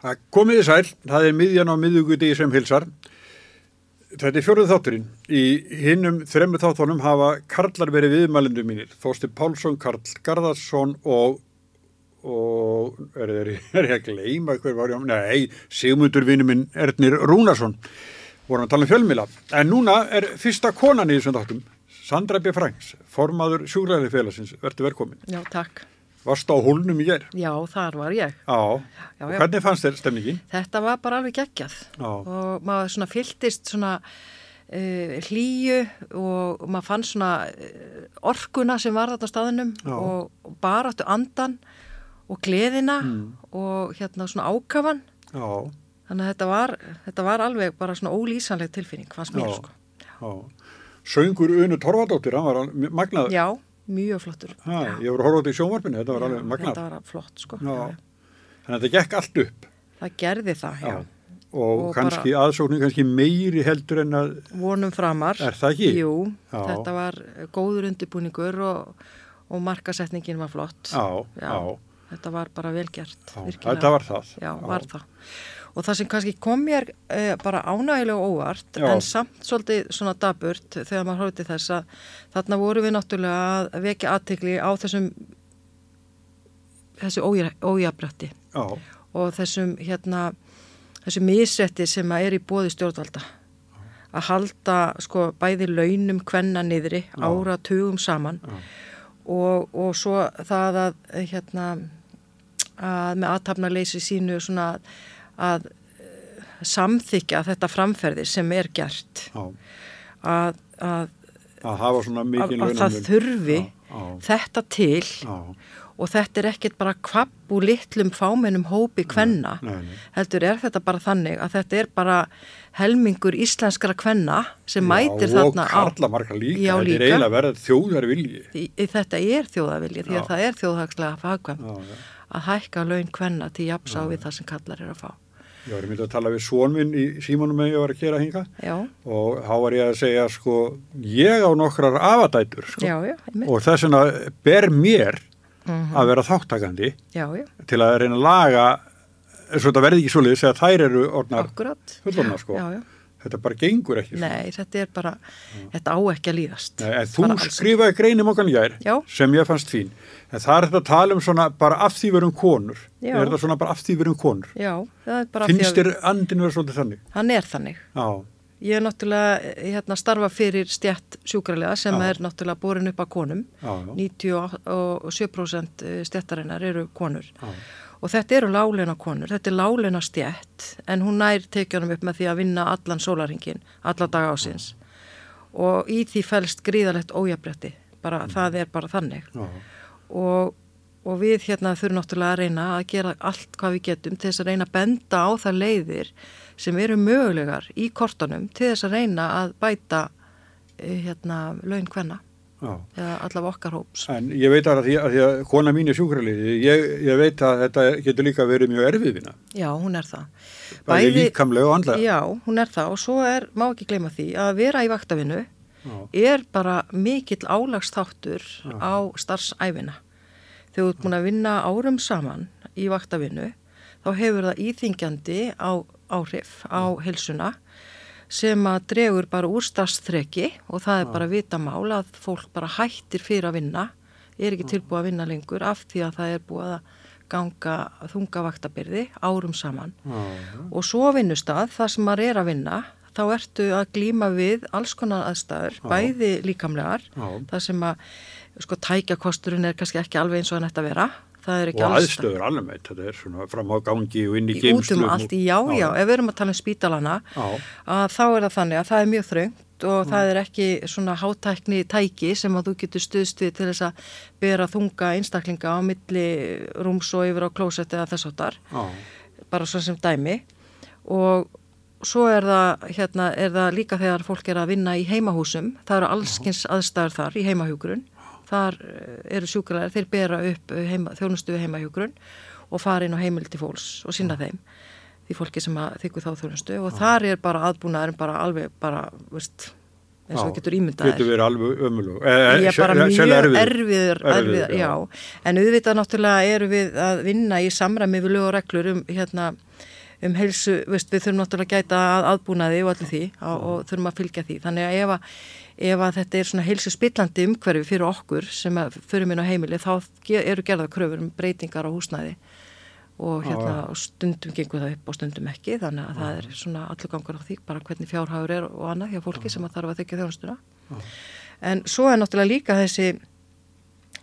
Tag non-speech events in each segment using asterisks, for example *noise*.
Það komiði sæl, það er miðjan á miðugudi sem hilsar. Þetta er fjóruð þátturinn. Í hinnum þremmu þáttunum hafa Karlar verið viðmælendu mínir. Þósti Pálsson, Karl Garðarsson og, og er, er, *laughs* er ég að gleyma hver var ég á? Nei, Sigmundur vinnu minn Ernir Rúnarsson. Vorum að tala um fjölmila. En núna er fyrsta konan í þessum þáttum, Sandra B. Franks, formaður sjúklæði félagsins. Verður velkomin. Já, takk. Varst á hólnum í ger? Já, þar var ég. Já. Já, Og já. hvernig fannst þér stemningin? Þetta var bara alveg geggjað Já. og maður svona fylltist svona uh, hlýju og maður fann svona uh, orkuna sem var þarna staðinum Já. og, bara áttu andan og gleðina Mm. og hérna svona ákafan. Já. Þannig að þetta var, þetta var alveg bara svona ólýsanleg tilfinning, fannst mér Já. sko. Já. Söngur Unu Torfadóttir, hann var magnaður. Já, mjög flottur. Ha, ég voru að horfa þetta í sjónvarpinu, þetta var alveg magnaður. Þetta var flott sko. Já. Þannig að þetta gekk allt upp. Það gerði það, já. Og, Og kannski aðsóknin kannski meiri heldur en að, vonum framar. Er það ekki? Jú, Já. þetta var góður undirbúningur og, og markasetningin var flott. já, Já. já, Þetta var bara vel gert, já, virkilega. þetta var það. Já, var það. Og það sem kannski kom mér eh, bara ánægilega óvart, Já. en samt svolítið svona daburt þegar maður til þess að þarna voru við náttúrulega að vekja aðtikli á þessum þessu ójabrætti Já, og þessum hérna þessu misrætti sem að er í bóði stjórnvalda að halda sko bæði launum kvenna niðri Já. ára tugum saman Já. og, og svo það að hérna að með aðtapnarleysi sínu svona að eh, samþykja þetta framferði sem er gert já, að, að, að að, það þurfi Já, þetta til já, og þetta er ekkert bara kvapp úr litlum fámennum hópi kvenna nei, nei. heldur er þetta bara þannig að þetta er bara helmingur íslenskra kvenna sem mætir Já, þarna og karla marga líka, Já, þetta er eiginlega verið þjóðar vilji. Í, í, þetta er þjóðavilji því Já. að það er þjóðhagslega fagkvæm Já, já. að hækka laun kvenna til jafnsá við það sem kallar er að fá. Ég var myndið að tala við svon minn í símanum með ég var að kera hinga Já, og þá var ég að segja sko, ég á nokkrar afadætur sko, já, já, og þess vegna ber mér Mhm. að vera þáttakandi já, já, til að reyna að laga svo þetta verði ekki svoleiðis að þær eru orðnar fullorna sko. Þetta bara gengur ekki svona. Nei, þetta er bara, þetta á ekki að líðast. Nei, en þú skrifaði greinum okkar jær Já. sem ég fannst fín en það er þetta að tala um svona bara af því verum konur Já. er þetta svona bara af því verum konur Já, það er bara finnst þér andinu vera svolítið þannig hann er þannig. já, Ég er náttúrulega eh, hérna, starfa fyrir stjætt sjúkralega sem Já. er náttúrulega borin upp að konum. já, já, 97% stjættarinnar eru konur. já, Og þetta eru láleina konur, þetta er láleina stjætt en hún nær tekjunum upp með því að vinna allan sólaringin, alla daga ásins. Og í því fælst gríðalegt ójabrætti, bara það er bara þannig. já, Og, og við hérna þurfum náttúrulega að reyna að gera allt hvað við getum til þess að reyna að benda á það leiðir sem eru mögulegar í kortunum til þess að reyna að bæta eh, hérna laun hvenna. Eða allavega okkar hóps. En ég veit að því að, því að kona mín er sjúkraliði, ég, ég veit að þetta getur líka verið mjög erfiðina, Já, hún er það. bæði líkamlega og andlega. Já, hún er það og svo er, má ekki gleyma því að vera í vaktavinnu Já, er bara mikill álagsþáttur á starfsæfina. Þegar þú ert búin að vinna árum saman í vaktavinnu þá hefur það íþingjandi á áhrif á helsuna sem að dregur bara úr starfstreki og það er bara vitamál að fólk bara hættir fyrir að vinna, er ekki tilbúið að vinna lengur af því að það er búið að ganga þunga vaktabyrði árum saman. Já, já, og svo á vinnustað þar sem maður er að vinna þá ertu að glíma við alls konar aðstæður, Já. bæði líkamlegar þar sem að sko tækjakosturinn er kannski ekki alveg eins og hann ætti að vera er Og aðstöður alveg, þetta er svona fram á gangi og inn í í út um allt, í já, já, ef við erum að tala um spítalana Já, að þá er það þannig að það er mjög þröngt og það er ekki svona hátækni tæki sem að þú getur stuðst við til þess að bera þunga einstaklinga á milli rúms og yfir á klósett eða þess áttar já, bara svo sem dæmi. Og svo er það, hérna, er það líka þegar fólk er að vinna í heimahúsum, það eru allskins aðstæður þar í heimahjúgrun, þar eh, eru sjúkulegar, þeir bera upp eh, heima, þjónustu við heimahjúgrun og fara inn á heimildi fólks og sinna þeim því fólki sem þykku þá þjónustu og þar er bara aðbúnaðurinn bara alveg bara, veist, eins og Já, getur ímyndaðir. Getur verið alveg ömulug. Ég er bara mjög erfiður, Erfiður, erfiður, já. En auðvitað náttúrulega eru við að vinna í samræmi við lög og reglur um, hérna, um heilsu, veist, við þurfum náttúrulega að gæta að aðbúnaði og allir því og, og þurfum að fylgja því. Þannig að ef, að ef að þetta er svona heilsu spillandi umhverfi fyrir okkur sem að förum inn á heimili þá eru gerða kröfur um breytingar á húsnæði. Og hérna á stundum gengur það upp og stundum ekki þannig að það er svona allur gangur á því bara hvernig fjárhagur er og annað hjá fólki sem að þarf að þykja þjónustuna. En svo er náttúrulega líka þessi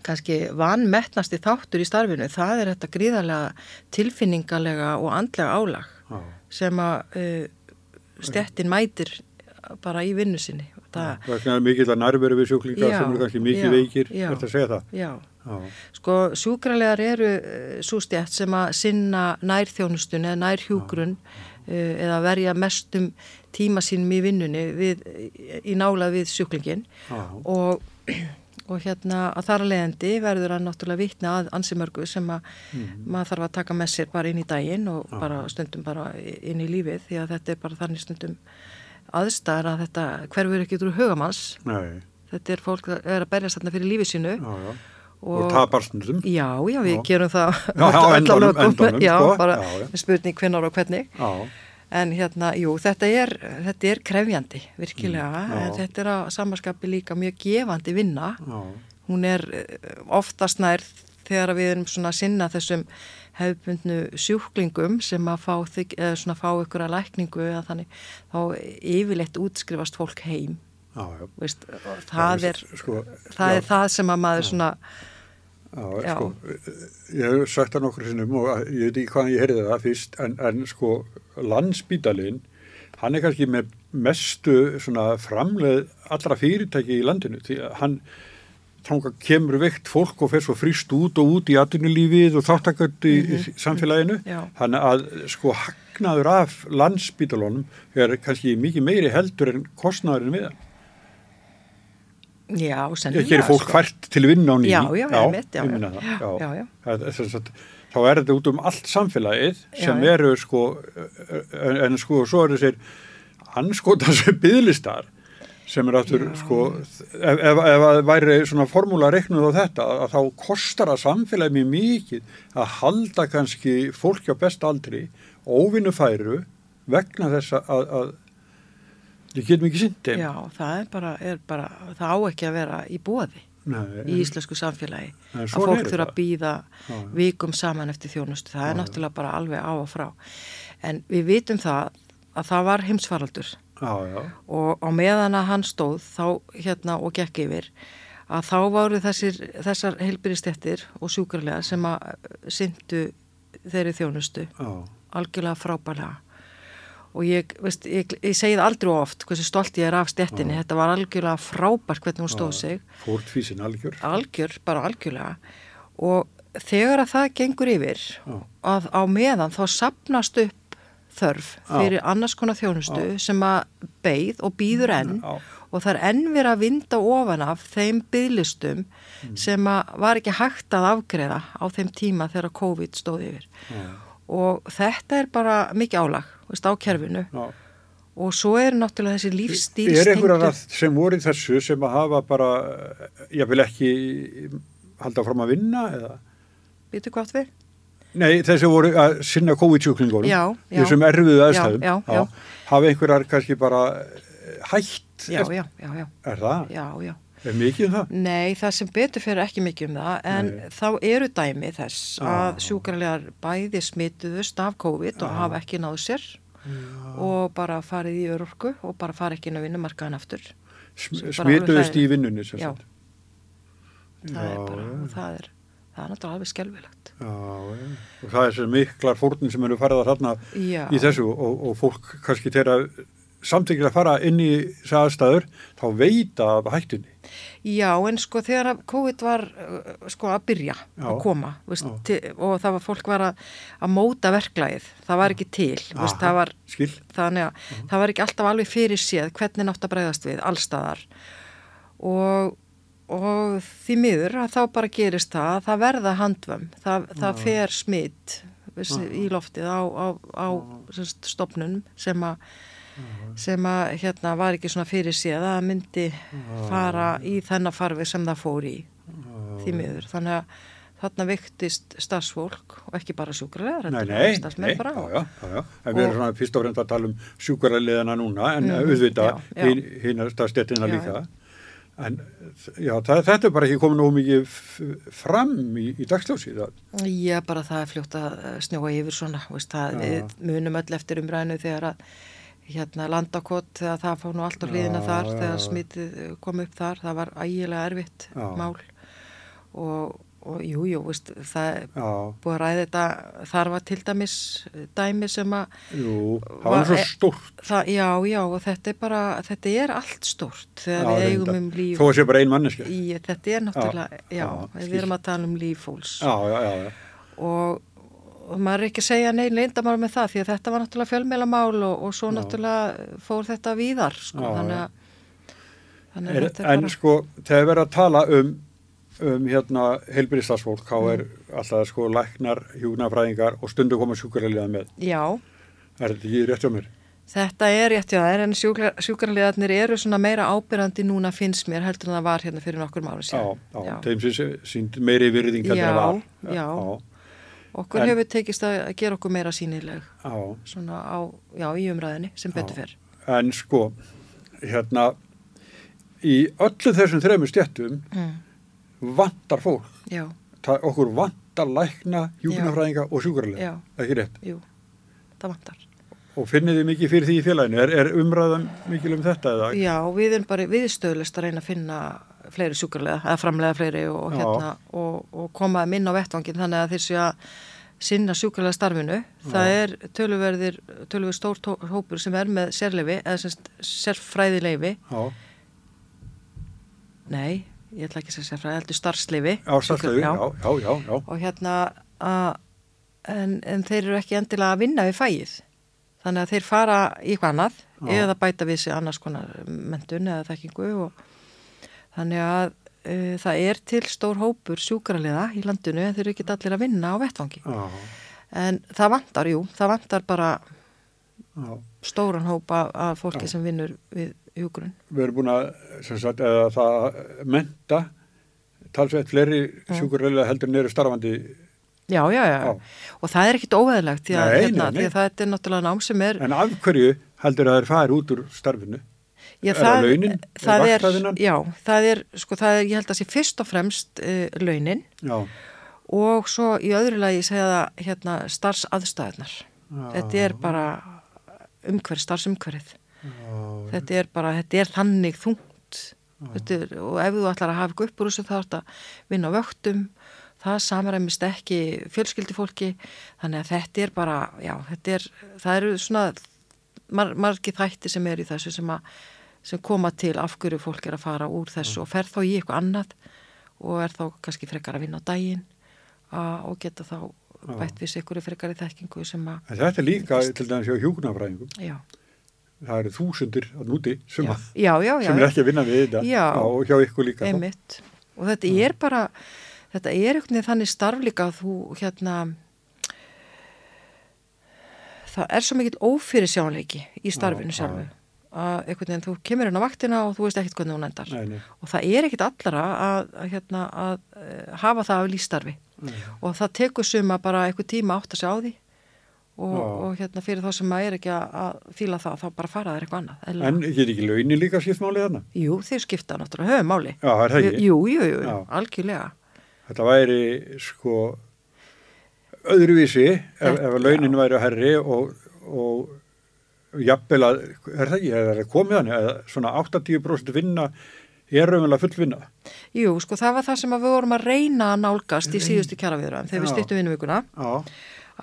kannski vanmettnasti þáttur í starfinu það er þetta gríðarlega tilfinningalega og andlega álag Já. sem að uh, stettin mætir bara í vinnu sinni það, það er mikill að nærveru við sjúklingar sem eru kannski mikið já, veikir já, verður að segja það já. Já. Sko sjúkralegar eru uh, svo stjætt sem að sinna nærþjónustun eða nærhjúgrun uh, eða verja mestum tíma sínum í vinnunni við, í nála við sjúklingin og, *clears throat* og hérna að þar að leiðandi verður að náttúrulega vitna að ansimörgu sem að mm. maður þarf að taka með sér bara inn í daginn og Já. bara stundum bara inn í lífið því að þetta er bara þannig stundum aðstæðar að þetta hverfur ekki úr hugamanns Nei. þetta er fólk að er að berjast þarna fyrir lífið sínu Já, já og, og tapar stundum já, já, við já. gerum það já, á endanum, endanum já, sko. bara spurning hvernar og hvernig já. En hérna, jú, þetta er þetta er krefjandi, virkilega. Mm, en þetta er að samanskapi líka mjög gefandi vinna. Hún er eh, oftast nær þegar við erum svona að sinna þessum hefbundnu sjúklingum sem að fá, eða svona fá ykkur að lækningu eða þannig, þá yfirleitt útskrifast fólk heim. Já, já. Veist, það, er, sko, það er það sem að maður svona já. Sko, ég hef sagt það nokkur sinnum og ég veit ekki hvaðan ég heyrði það fyrst en, en sko landsbítalinn hann er kannski með mestu framleð allra fyrirtæki í landinu því að hann kemur veikt fólk og fer svo frist út og út í atvinnulífið og þáttaköld í, mm -hmm. samfélaginu hann að sko hagnaður af landsbítalónum er kannski mikið meiri heldur en kostnæðurinn við hann Já, sennilega. Hér er fólk sko. fært til vinna á nýjum. Já, já, já, mitt, já, já, já, já, já. Það, þá er þetta út um allt samfélagið sem já, eru sko, en, sko, svo eru þessir anskota *laughs* sem bygglistar sem er aftur, sko, ef, ef, ef það væri svona formúla reiknuð á þetta, að þá kostar að samfélagið mjög mikið að halda kannski fólki á best aldri óvinnu færu vegna þess að, að Við getum ekki syndið. Já, það er bara, er bara, það á ekki að vera í bóði í íslensku samfélagi. Að fólk þurfa að býða vikum saman eftir þjónustu. Það já, er náttúrulega bara alveg á og frá. En við vitum það að það var heimsfaraldur já, já. og á meðan að hann stóð þá hérna og gekk yfir að þá voru þessir, þessar heilbyrjastettir og sjúkarlega sem að syndu þeirri þjónustu algjörlega frábælega og ég, veist, ég, ég segið aldrei oft hversu stolt ég er af stettinni, ja. þetta var algjörlega frábært hvernig hún stóð sig. Fórtfísin algjör. Algjör, bara algjörlega og þegar að það gengur yfir ja. að á meðan þá sapnast upp þörf fyrir annars konar þjónustu sem að beigð og býður enn og það er enn verið að vinda ofan af þeim bygglistum mm. sem að var ekki hægt að afgreða á þeim tíma þegar COVID stóð yfir og þetta er bara mikið álag veist, á kerfinu Já. og svo er náttúrulega þessi lífstíl Er einhverjar sem voru í þessu sem að hafa bara, ég vil ekki halda fram að vinna eða? Býtu hvað við? Nei, þessi voru að sinna COVID-sjúklingunum þessum erfiðu aðstæðum já, já, hafa einhverjar kannski bara hægt Já, já, já, já. Er það? Já, já Er mikið um það? Nei, það sem betur fyrir ekki mikið um það en Nei. þá eru dæmi þess ah. að sjúkarlegar bæði smituðust af COVID ah. og hafa ekki náðu sér Já. og bara farið í örorku og bara farið ekki inn á vinnumarkaðan aftur. Smituðust í vinnunni sem sagt? Það er bara, það er, það er náttúrulega alveg skelvilegt. Já, og það er sem miklar fórnum sem eru farið að hranna í þessu og, og fólk kannski þeirra samtíkilega fara inn í sæðastæður þá veita af hættunni. Já, en sko þegar COVID var uh, sko að byrja já, að koma veist, til, og það var fólk var að, að móta verklæðið, það var ekki til Aha, veist, það, var, þannig að uh -huh. það var ekki alltaf alveg fyrir séð hvernig nátt að bregðast við, allstaðar og, og því miður að þá bara gerist það það verða handvömm, það, það fer smitt í loftið á, á, á stopnum sem að sem að hérna var ekki svona fyrir séð að það myndi fara í þennan farfi sem það fór í því miður. Þannig að þarna viktist starfsfólk og ekki bara sjúkrarlegar, Nei, nei, nei, já, já, já, við erum svona fyrst og fremst að tala um sjúkaraliðana núna, en auðvitað já, já. hinn að stafstéttina Já, líka. En já, það, þetta er bara ekki komið nógu mikið f- fram í, í dagsljósi. Það, Já, bara það er fljótt að eh, snjóa yfir svona, veist, það, við munum öll eftir umræðinu þegar að hérna landakott, þegar það fór nú allt á hliðina Já, þar, já, þegar smitið kom upp þar, það var ægilega erfitt Já. mál og, og jú, jú, veist, það búið að ræða þetta, þar var til dæmis dæmi sem að, jú, það Var- svo e- stórt. það, já, já, og þetta er bara, þetta er allt stórt þegar við eigum um líf, Þó að sé bara ein manneski. þetta er náttúrulega, já, við erum að tala um líf fólks. Og, og maður er ekki að segja neina leyndamál með það því að þetta var náttúrulega fjölmeilamál og, og svo Já. náttúrulega fór þetta víðar sko, Já, þannig já. að þannig Er, að er en bara sko, þegar við erum að tala um, um hérna heilbyrðistarsfólk, þá er Mm. alltaf sko læknar, hjúknafræðingar og stundu koma sjúkaraliða með. já, Er þetta ekki rétt hjá mér? þetta er rétt já þær en sjúkrarlegarnir eru svona meira ábyrrandi núna finnst mér heldur en það var hérna fyrir nokkur mánu Já, síðan já, þeim sem sínd meiri virðing Já, var. já. Okkur En- hefur tekist að gera okkur meira sínileg svona á, já, í umræðinni sem betur Já. fer en sko, hérna, í öllu þessum þremur stjættum mm. vantar fólk. já, Það, okkur vantar lækna, hjúknafræðinga og sjúkaraliða. já, Ekki rétt. jú, það vantar Og finnið þið mikið fyrir því í félaginu? Er, er umræðan mikil um þetta eða? Já, við erum bara viðstöðlist að reyna að finna fleiri sjúkarlega, eða framlega fleiri og, hérna, og, og koma þeim inn á vettvangin þannig að þeir séu að sinna sjúkarlega starfinu. Það er töluverðir, töluverð stór tó- hópur sem er með sérleifi, eða sérfræðileifi, Já, nei, ég ætla ekki að segja sérfræði, heldur starfsleifi. já, starfslega, já, já, já, já. Og hérna, að, en, en þeir eru ekki endilega að vinna við fæið. Þannig að þeir fara í eitthvað annað Já. eða bæta við sig annars konar mentun eða þekkingu og þannig að uh, það er til stór hópur sjúkraliða í landinu en þeir eru ekki allir að vinna á vettvangi. Já, En það vantar, jú, það vantar bara já. stóran hópa af fólki Já. sem vinnur við hjúgrun. Við erum búin að, sem sagt, eða það menta talsveit fleiri sjúkarlega heldur en eru starfandi. Já, já, já. Og það er ekkit óveðlegt því að, Nei, hérna, nei, nei. því að það er náttúrulega nám sem er En af hverju heldur að þeir fari út úr starfinu? Já, Er það launin? Það er, já, það er, sko, það er, ég held að sé fyrst og fremst uh, launin. Já, og svo í öðru lagi segja það hérna starfsaðstæðunar. Þetta er bara umhverf, starfsumhverfið. Þetta er bara, þetta er þannig þungt þetta er, og ef þú ætlar að hafa þessu þá ert að vinna á vöktum, það samræmist ekki fjölskyldufólki, þannig að þetta er bara, já, þetta er, það eru svona mar, margi þætti sem er í þessu sem, að, sem koma til af hverju fólk er að fara úr þessu og fer þá í eitthvað annað og er þá kannski frekar að vinna á daginn og geta þá bætt við sig ykkur frekar í þekkingu sem að, þetta er líka til dæmis hjá hjúknafræðingum. já, Það eru þúsundir að núti sem, að, já, já, já, sem er ekki að vinna við þetta. Já. og hjá ykkur líka. einmitt. Og þetta er bara þetta er einhvern veginn þannig starf líka að þú hérna það er svo mikill ófyrir sjónleiki í starfinu Já, sjálfu að einhvern veginn þú kemur inn á vaktina og þú veist ekkert hvernig hún endar Nei, nei. og það er ekkert allara að, að, hérna, að uh, hafa það af lífstarfi Nei. og það tekur suma bara einhver tíma átt að segja á því og, og hérna fyrir þá sem maður er ekki að, að fíla það þá bara fara þær eitthvað annað eðlilega. En get ekki launin líka skipt málið þarna? Jú, þeir skipta náttúrulega höfum máli Já, er það ekki? Jú, jú, jú, jú algjörlega Þetta væri sko öðruvísi ef, ef launin væri herri og, og jafnvel að, er það ekki, er það komið hann, eða svona 80% vinna er raunverulega full vinna. Jú, sko það var það sem að við vorum að reyna að nálgast í síðustu kjaraviðræðum þegar við Já. stýttum vinnuvikuna Já,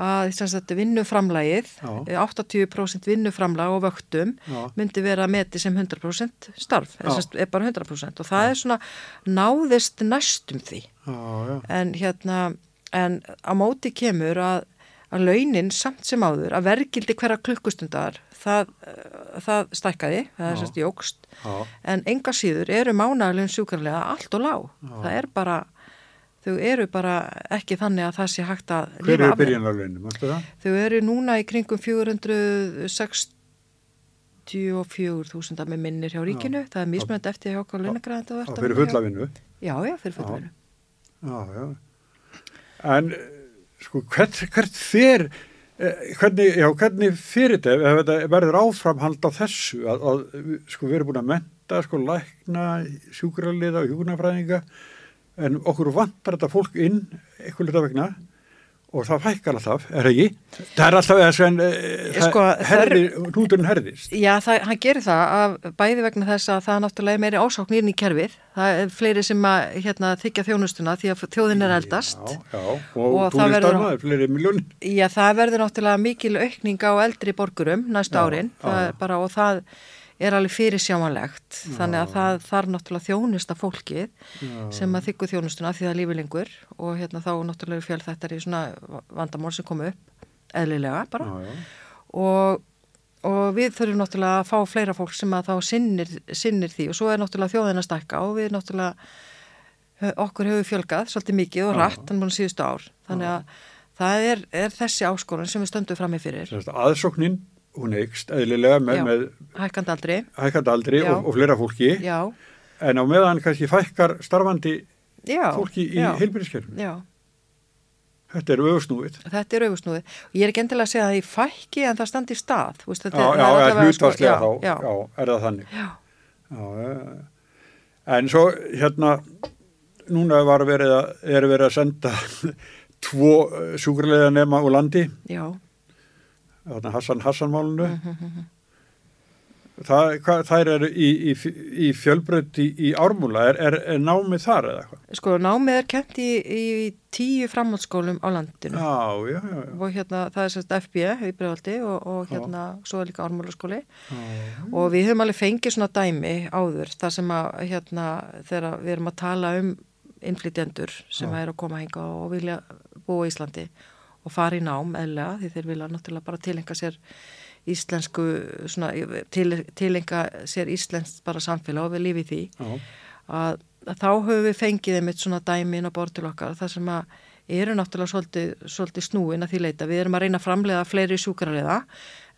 að þess að vinnuframlægið, Já. eh, 80% vinnuframlag og vöktum Já. myndi vera meti sem 100% starf, Já. að er bara 100% og það er svona náðist næstum því já, já. en hérna, en á móti kemur að, að launin samt sem áður, að vergildi hverja klukkustundar, það, eh, það stækkaði, það er Já. sérst jógst já. en enga síður eru mánaglun sjúkarlega allt og lág. Það er bara, þau eru bara ekki þannig að það sé hægt að Hver eru byrjanarlaunin, mannstu það? Þau eru núna í kringum 460 54.000 að með minnir hjá ríkinu, það er mismunandi eftir hjá okkur launagræðandi Já, fyrir fulla vinnu. Já, já, fyrir fulla Já. vinnu. Já, já. En sko, hvert, hvert fer, eh, hvernig, já, hvernig fyrir þetta, ef þetta verður áframhald á þessu, að, að sko, við erum búin að menta, sko, lækna, sjúkraliða og hjúknafræðinga, en okkur vantar þetta fólk inn, eitthvað vegna, og það fækkar alltaf, er ekki? Það er alltaf þess að Sko, herði, hnúturinn herðist. Já, það, hann gerir það af bæði vegna þess að það er náttúrulega meiri ásókn inn í kerfið. Það er fleiri sem að hérna, þykja þjónustuna því að þjóðin er eldast. Já, já, og, Og það verður- túristarna, fleiri miljónir. Já, það verður náttúrulega mikil aukning á eldri borgurum næstu Já, árin það er bara, og það er alveg fyrir sjámanlegt þannig að það þarf náttúrulega þjónusta fólkið sem að þykku þjónustuna því það er lífi lengur. Og hérna þá náttúrulega er fjöld þetta í svona vandamál sem komu upp eðlilega bara. Já, já. og, og við þurfum náttúrulega að fá fleira fólk sem að þá sinnir, sinnir því. Og svo er náttúrulega þjóðin að stækka og við náttúrulega hö- okkur hefur fjölgað svolítið mikið og rætt hann múin síðustu ár. Þannig að það er, er þessi áskorun sem við stöndum frammi fyrir. Sem sagt, Aðsóknin, hún eikst eðlilega með, með hækkandi aldri. hækkandi aldri Já. og, og fleira fólki. Já, en á meðan kannski fækkar starfandi já, fólki í já, Þetta er öfusnúið. þetta er auðvusnúið ég er ekki endilega að segja að það í fækki en það standi í stað. Þú veist, Já, er- já, er allavega sko- hlutvarslega þá, já, er það þannig. En svo hérna, núna verið að, er verið að senda *laughs* tvo sjúkrarlega nema úr landi, já, Hassan Hassan málunu. Mhm, Það, þær eru í, í, í fjölbrönd í, ármúla, er, er, er námið þar eða eitthvað? sko námið er kent í, í tíu framhaldsskólum á landinu Já, já, já, já. og hérna það er sérst FB í Breiðaldi og, og hérna svo er líka ármálaskóli já. og við höfum alveg fengið svona dæmi áður þar sem að hérna þegar við erum að tala um innflytjendur sem Já. er að koma hinga og vilja búa í Íslandi og fara í nám eðlega því þeir vilja náttúrulega bara tilenga sér íslensku svona, til, tilenga sér íslenskt bara samfélag og við lífi því að, að þá höfum við fengið einmitt svona dæmi inn á bort til okkar þar sem að eru náttúrulega svolítið, svolítið snúin að því leita. Við erum að reyna að framlega fleiri sjúkrarliða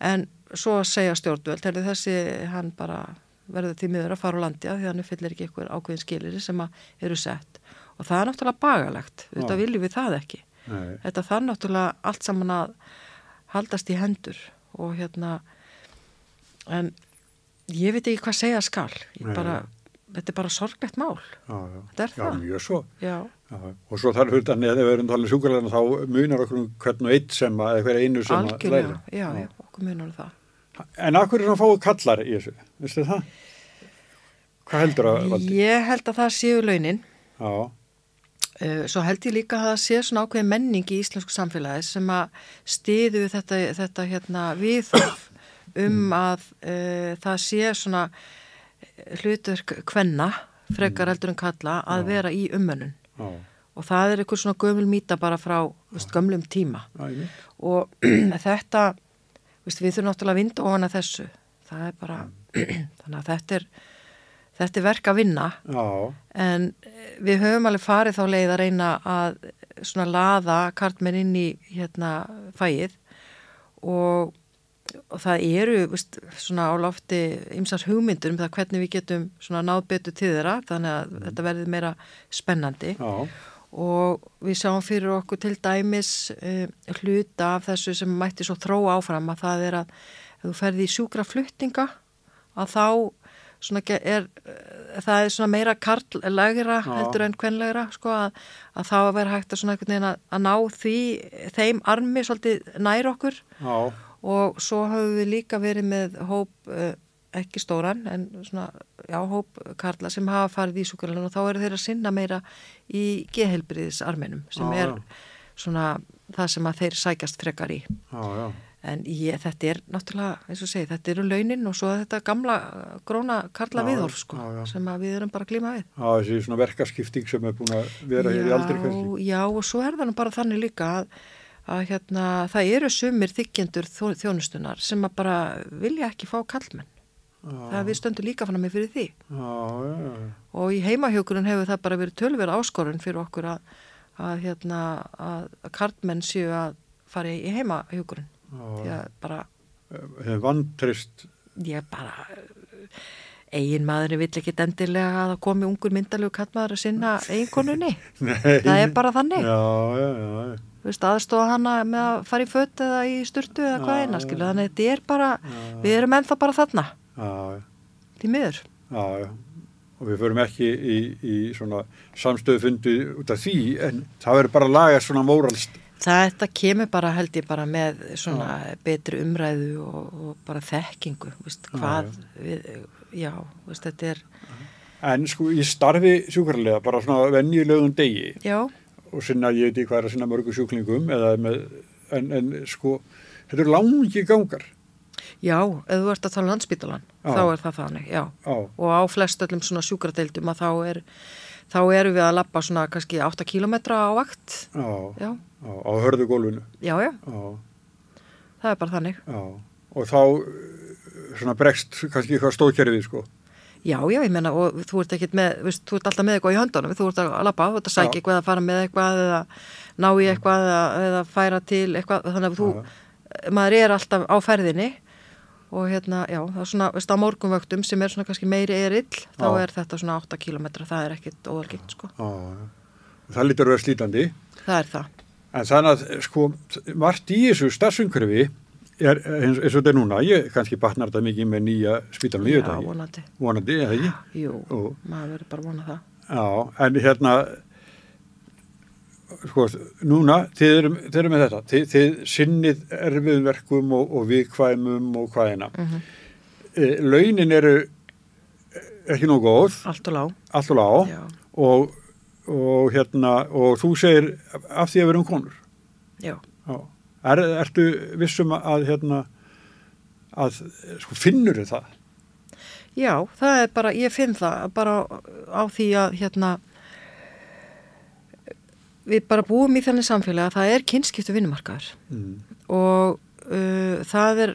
en svo að segja stjórnvöld, er þessi hann bara verður því miður að fara á landi að því hann uppfyllir ekki einhver ákveðin skilir sem að eru sett og það er náttúrulega bagalegt, Já. viljum við það ekki. Nei. Þetta þarf náttúrulega allt saman að haldast í hendur og hérna en ég veit ekki hvað segja skal bara, þetta er bara sorglegt mál Já, já. Þetta er Já, það. mjög svo. og svo þarf huldan, eða við erum talað sjúkarlega, þá munar okkur um hvern og eitt sem að, eða hver einu sem að algjörlega læra. já, já, okkur munar um það En akkur er það að fáið kallar í þessu, veistu það? Hvað heldur að valdi? ég held að það séu launin Já, svo held ég líka að það sé svona ákveðin menning í íslensku samfélagi sem að stiðu þetta, þetta hérna, viðhorf um að uh, það sé svona hlutverk kvenna, frekar heldur en kalla, að Já. vera í ummönnun. já, Og það er eitthvað svona gömul mýta bara frá veist, gömlum tíma. já. Og *clears throat* þetta, veist, við þurfum náttúrulega að vinda ofan að þessu. Það er bara, *clears throat* þannig að þetta er, þetta er verk að vinna. Já, En eh, við höfum alveg farið þá leið að reyna að svona laða kartmenn inn í hérna fæið og, og það eru veist, svona á lofti ymsars hugmyndur um það hvernig við getum svona náð betur til þeirra þannig að þetta verði meira spennandi. Já, og við sjáum fyrir okkur til dæmis uh, hluta af þessu sem mætti svo þróa áfram að það er að ef þú ferði í sjúkra fluttinga að þá svona er, uh, það er svona meira karlægra heldur en kvenlegra sko að, að þá að vera hægt að svona einhvern veginn að, að ná því, þeim armi svolítið nær okkur já, og svo höfum við líka verið með hóp, uh, ekki stóran en svona, já, hóp karla sem hafa farið í sjúkralinn og þá eru þeir að sinna meira í geðhelbriðisarminum sem Já, er já. svona það sem að þeir sækjast frekar í já, já. En ég, þetta er náttúrulega, eins og segi, þetta eru launin og svo þetta gamla gróna karla Já, viðhorf sko, já, já. sem að við erum bara að glíma við Já, þessi svona verkaskipting sem er búin að vera hér í aldrei kannski. já, og svo er það nú bara þannig líka að, að hérna, það eru sumir þykjendur þjónustunar sem að bara vilja ekki fá kallmenn það við stöndum líka fann með fyrir því Já, já, já. og í heimahjókurinn hefur það bara verið tölverð áskorun fyrir okkur að, að, hérna, að, að karlmenn séu að fara í heimahjókurinn því að bara, vantrist ég bara eigin maðurinn vill ekki endilega að komi ungur myndalegu kattmaður að sinna *laughs* eiginkonunni. Það er bara þannig. Já, já, já. Þú veist, aðstofa hana með að fara í fött eða í sturtu eða hvað eina, skilu, þannig þetta er bara, við erum ennþá bara þarna, því miður. Og við förum ekki í, í svona samstöðufundi út af því, en það verður bara að laga svona móralst. Þetta kemur bara, held ég, bara með svona betri umræðu og, og bara þekkingu, veist, hvað, við, já, veist, þetta er, En sko í starfi sjúkarlega, bara svona venjulegum degi. Já, og sinna, ég veit ekki hvað er að sinna mörgu sjúklingum, eða með, en, en sko, þetta eru langi gangar. já, ef þú ert að tala um landspítalan, Já. þá er það þannig, já. Já, Og á flest öllum svona sjúkradeildum að þá er, þá erum við að lappa svona kannski 8 kilometra á vakt, já, já, já, á hörðu gólfinu. já, já, Já, það er bara þannig. já. Og þá eh, svona bregst kannski eitthvað stóðkerfið, sko. Já, já, ég meina, og þú ert ekkit með, veist, þú ert alltaf með eitthvað í höndunum, þú ert að lappa, þú ert að sækja Já. eitthvað, að fara með eitthvað eða ná í eitthvað eða, eða færa til eitthvað, þannig að þú, maður er alltaf á ferðinni og hérna, já, það er svona, veist, á morgunvöktum sem er svona kannski meiri erill, þá Já. er þetta svona 8 kilometra, það er ekkit óalgengt, sko, Já, já. Það lítur að vera slítandi. það er það. En þannig að sko, margt í þessu starfsumhverfi er eins, eins og þetta er núna, ég kannski batnar þetta mikið með nýja spítalum, ég veit Já, vonandi. Vonandi, eða ekki? Jú, Og- maður verður bara að vona það. Já, en hérna, sko, núna, þið eru, þið eru með þetta, þið, þið sinnið erfiðverkum og, og viðkvæmum og hvaðina. Mm Mhm. launin eru ekki nógu góð, Allt og lág, allt og lág og, og hérna, og þú segir af því að vera um konur. já. Já. Er, ertu vissum að hérna að sko, finnur það? Já, það er bara, ég finn það bara á því að hérna við bara búum í þannig samfélagi að það er kynskiptu vinnumarkaður Mm. og uh, það er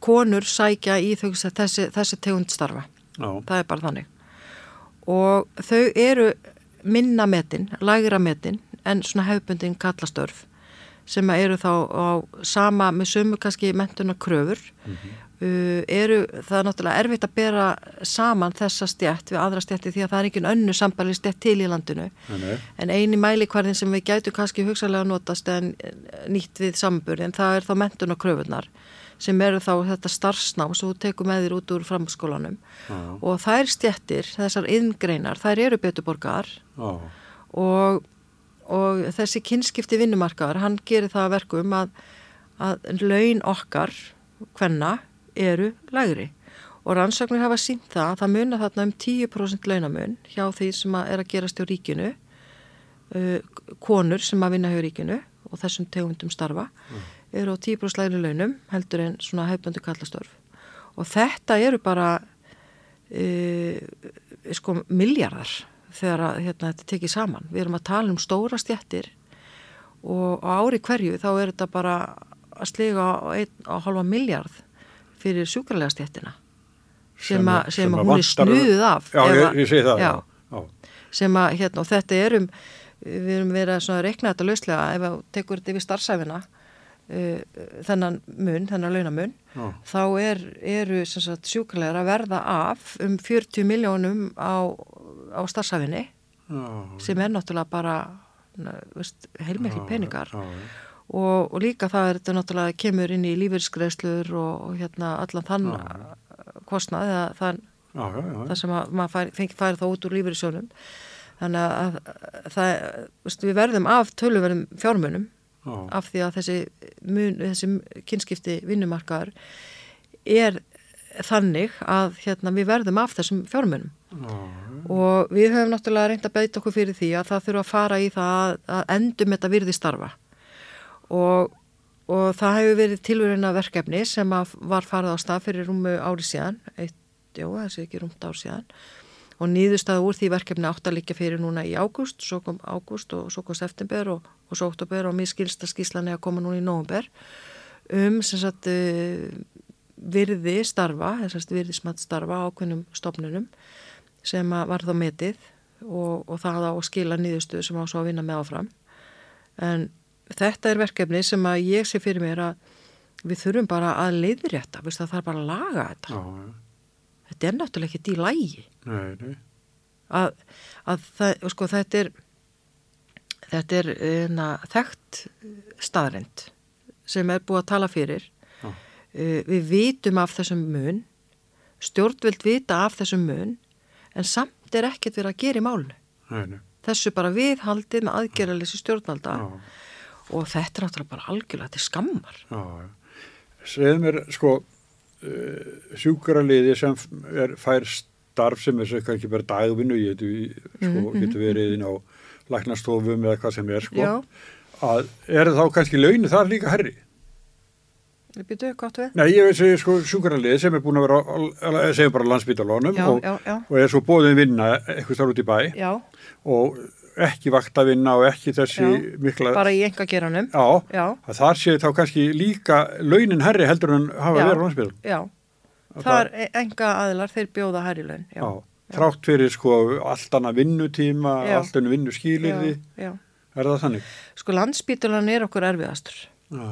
konur sækja í þau, þessi, þessi tegund starfa, Já, það er bara þannig og þau eru minna metin, lægra metin en svona hefbundin kallastörf sem eru þá á sama með sömu kannski mentuna kröfur uh, eru það er náttúrulega erfitt að bera saman þessa stjætt við aðra stjætti því að það er ekki önnu sambæli stjætt til í landinu. Nei, en eini mælikvarðin sem við gætu kannski hugsalega notast en nýtt við samburð en það er þá mentun og kröfunar sem eru þá þetta starfsnám sem þú tekur með þér út úr framskólanum Já. og þær stjættir, þessar yngreinar, þær eru betur borgar já, og, og þessi kynskipti vinnumarkaðar, hann gerir það að verkum að, að laun okkar, hvenna, eru lægri. Og rannsóknir hafa sínt það að það munar þarna um 10% launamun hjá því sem að er að gerast hjá ríkinu uh, konur sem að vinna hjá ríkinu og þessum tegundum starfa eru á 10% lægri launum heldur en svona hefböndu kallastörf og þetta eru bara uh, sko miljardar þegar að hérna, þetta tekið saman. Við erum að tala um stóra stjættir og á ári hverju þá er þetta bara að sliga á og halva miljard fyrir sjúkrarlega stjættina sem, að, sem að hún er snuðuð af. Já, ef ég, ég það. Já, já. sem að hérna og þetta er um, við erum verið að reikna þetta lauslega ef að tekur þetta yfir starfsæfina þennan mun, þennan launamun Já. þá er, eru sagt, sjúkrarlegar að verða af um 40 miljónum á, á starfsæfinni Já, sem er náttúrulega bara heilmikli peningar. já, já. og, og líka það er þetta náttúrulega kemur inn í lífeyrsgreiðslur og, og hérna allan þann kostnað eða þann, það sem að maður fengi færi þá út úr lífeyrissjónum þannig að, að það, við verðum af töluverðum fjármunum Já. af því að þessi, mun, þessi kynskipti vinnumarkaðar er þannig að hérna, við verðum af þessum fjármunum. Já, og við höfum náttúrulega reynd að beita okkur fyrir því að það þurfa að fara í það að, endum þetta virði starfa. Og, og það hefur verið tilverina verkefni sem var farið á stað fyrir rúmu ári síðan, eitt, jó, þessi ekki rúmt ár síðan og nýðustæðu úr því verkefni átt að líka fyrir núna í ágúst, svo kom ágúst og svo kom september og, og svo oktober og mér skilsta skíslan er að koma núna í nóvumber um sem sagt uh, virði starfa, þess að virði smatt starfa ákveðnum stopnunum sem að var þá metið og, og það á að skila nýðustuð sem á svo að vinna með áfram. En þetta er verkefni sem að ég sé fyrir mér að, við þurfum bara að leiðrétta, það þarf bara að laga þetta. Já, já. Þetta er náttúrulega ekki í lægi. Nei, nei. Að, að það, sko, þetta er, þetta er na, þekkt staðrind sem er búið að tala fyrir. Uh, við vitum af þessum mun, stjórnvild vita af þessum mun, en samt er ekkert verið að gera í málnu. Þessu bara viðhaldið með aðgerðalessi stjórnvalda Já, og þetta er náttúrulega bara algjörlega til skammar. já. Segð mér, sko, uh, sjúkraliði sem er, fær starf sem er ekki bara dagvinnu, getur, sko, Mhm, getur verið inn á læknastofum eða hvað sem er, sko. Að er þá kannski launið þar líka herri? Við? Nei, ég veit segja sko sjúkraliði sem er búin að vera, að segja bara landsbítalónum Já, og, og er svo bóðin vinna eitthvað starf út í bæ Já, og ekki vaktavinna og ekki þessi Já, mikla... bara í enga geranum. Já, Já, þar sé þá kannski líka launin herri heldur en hafa verið á landsbítal. já. Að Það er enga aðilar, þeir bjóða hærri laun. Já, þrátt fyrir sko allt annað vinnutíma, allt annað vinnuskýlirði, er það þannig? Sko landsbítulan er okkur erfiðastur. Já,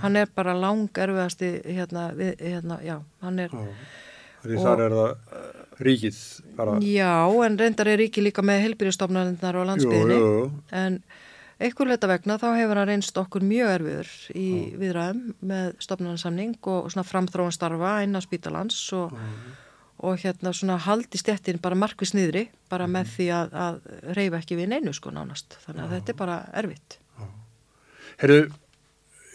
Hann er bara lang erfiðasti, hérna, við, hérna, já, hann er, já. Því Og- þar er það uh, ríkið bara. já, en reyndar er ekki líka með helbyrjastofnarinnar á Jú, landsbíðinni. jú, jú. En einhver leita vegna þá hefur hann reynst okkur mjög erfiður í viðræðum með stofnarnarsamning og svona framþróan starfa innan spítalans og, og hérna svona haldi stjettin bara markvis niðri bara með því að, að reyfa ekki við neinu sko nánast. Þannig að þetta er bara erfitt. Herru,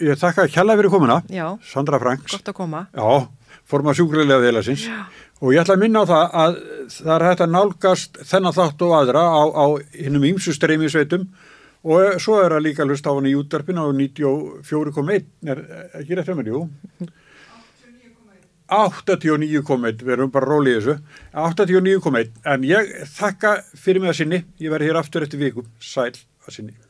ég þakka kjalla fyrir komuna, Já, Sandra Franks. gott að koma. Já, forma sjúkrilega félagsins og ég ætla að minna á það að það er hægt að nálgast þennan þátt og aðra á, á hinnum ímsu streymisveitum. Og svo er það líka að hlusta á hann í útdarpin á 94,1 er ekki rétt hjá mér, jú. 89,1 við erum bara rólið þessu. 89,1 en ég þakka fyrir mig að sinni. Ég verði hér aftur eftir viku. Sæl að sinni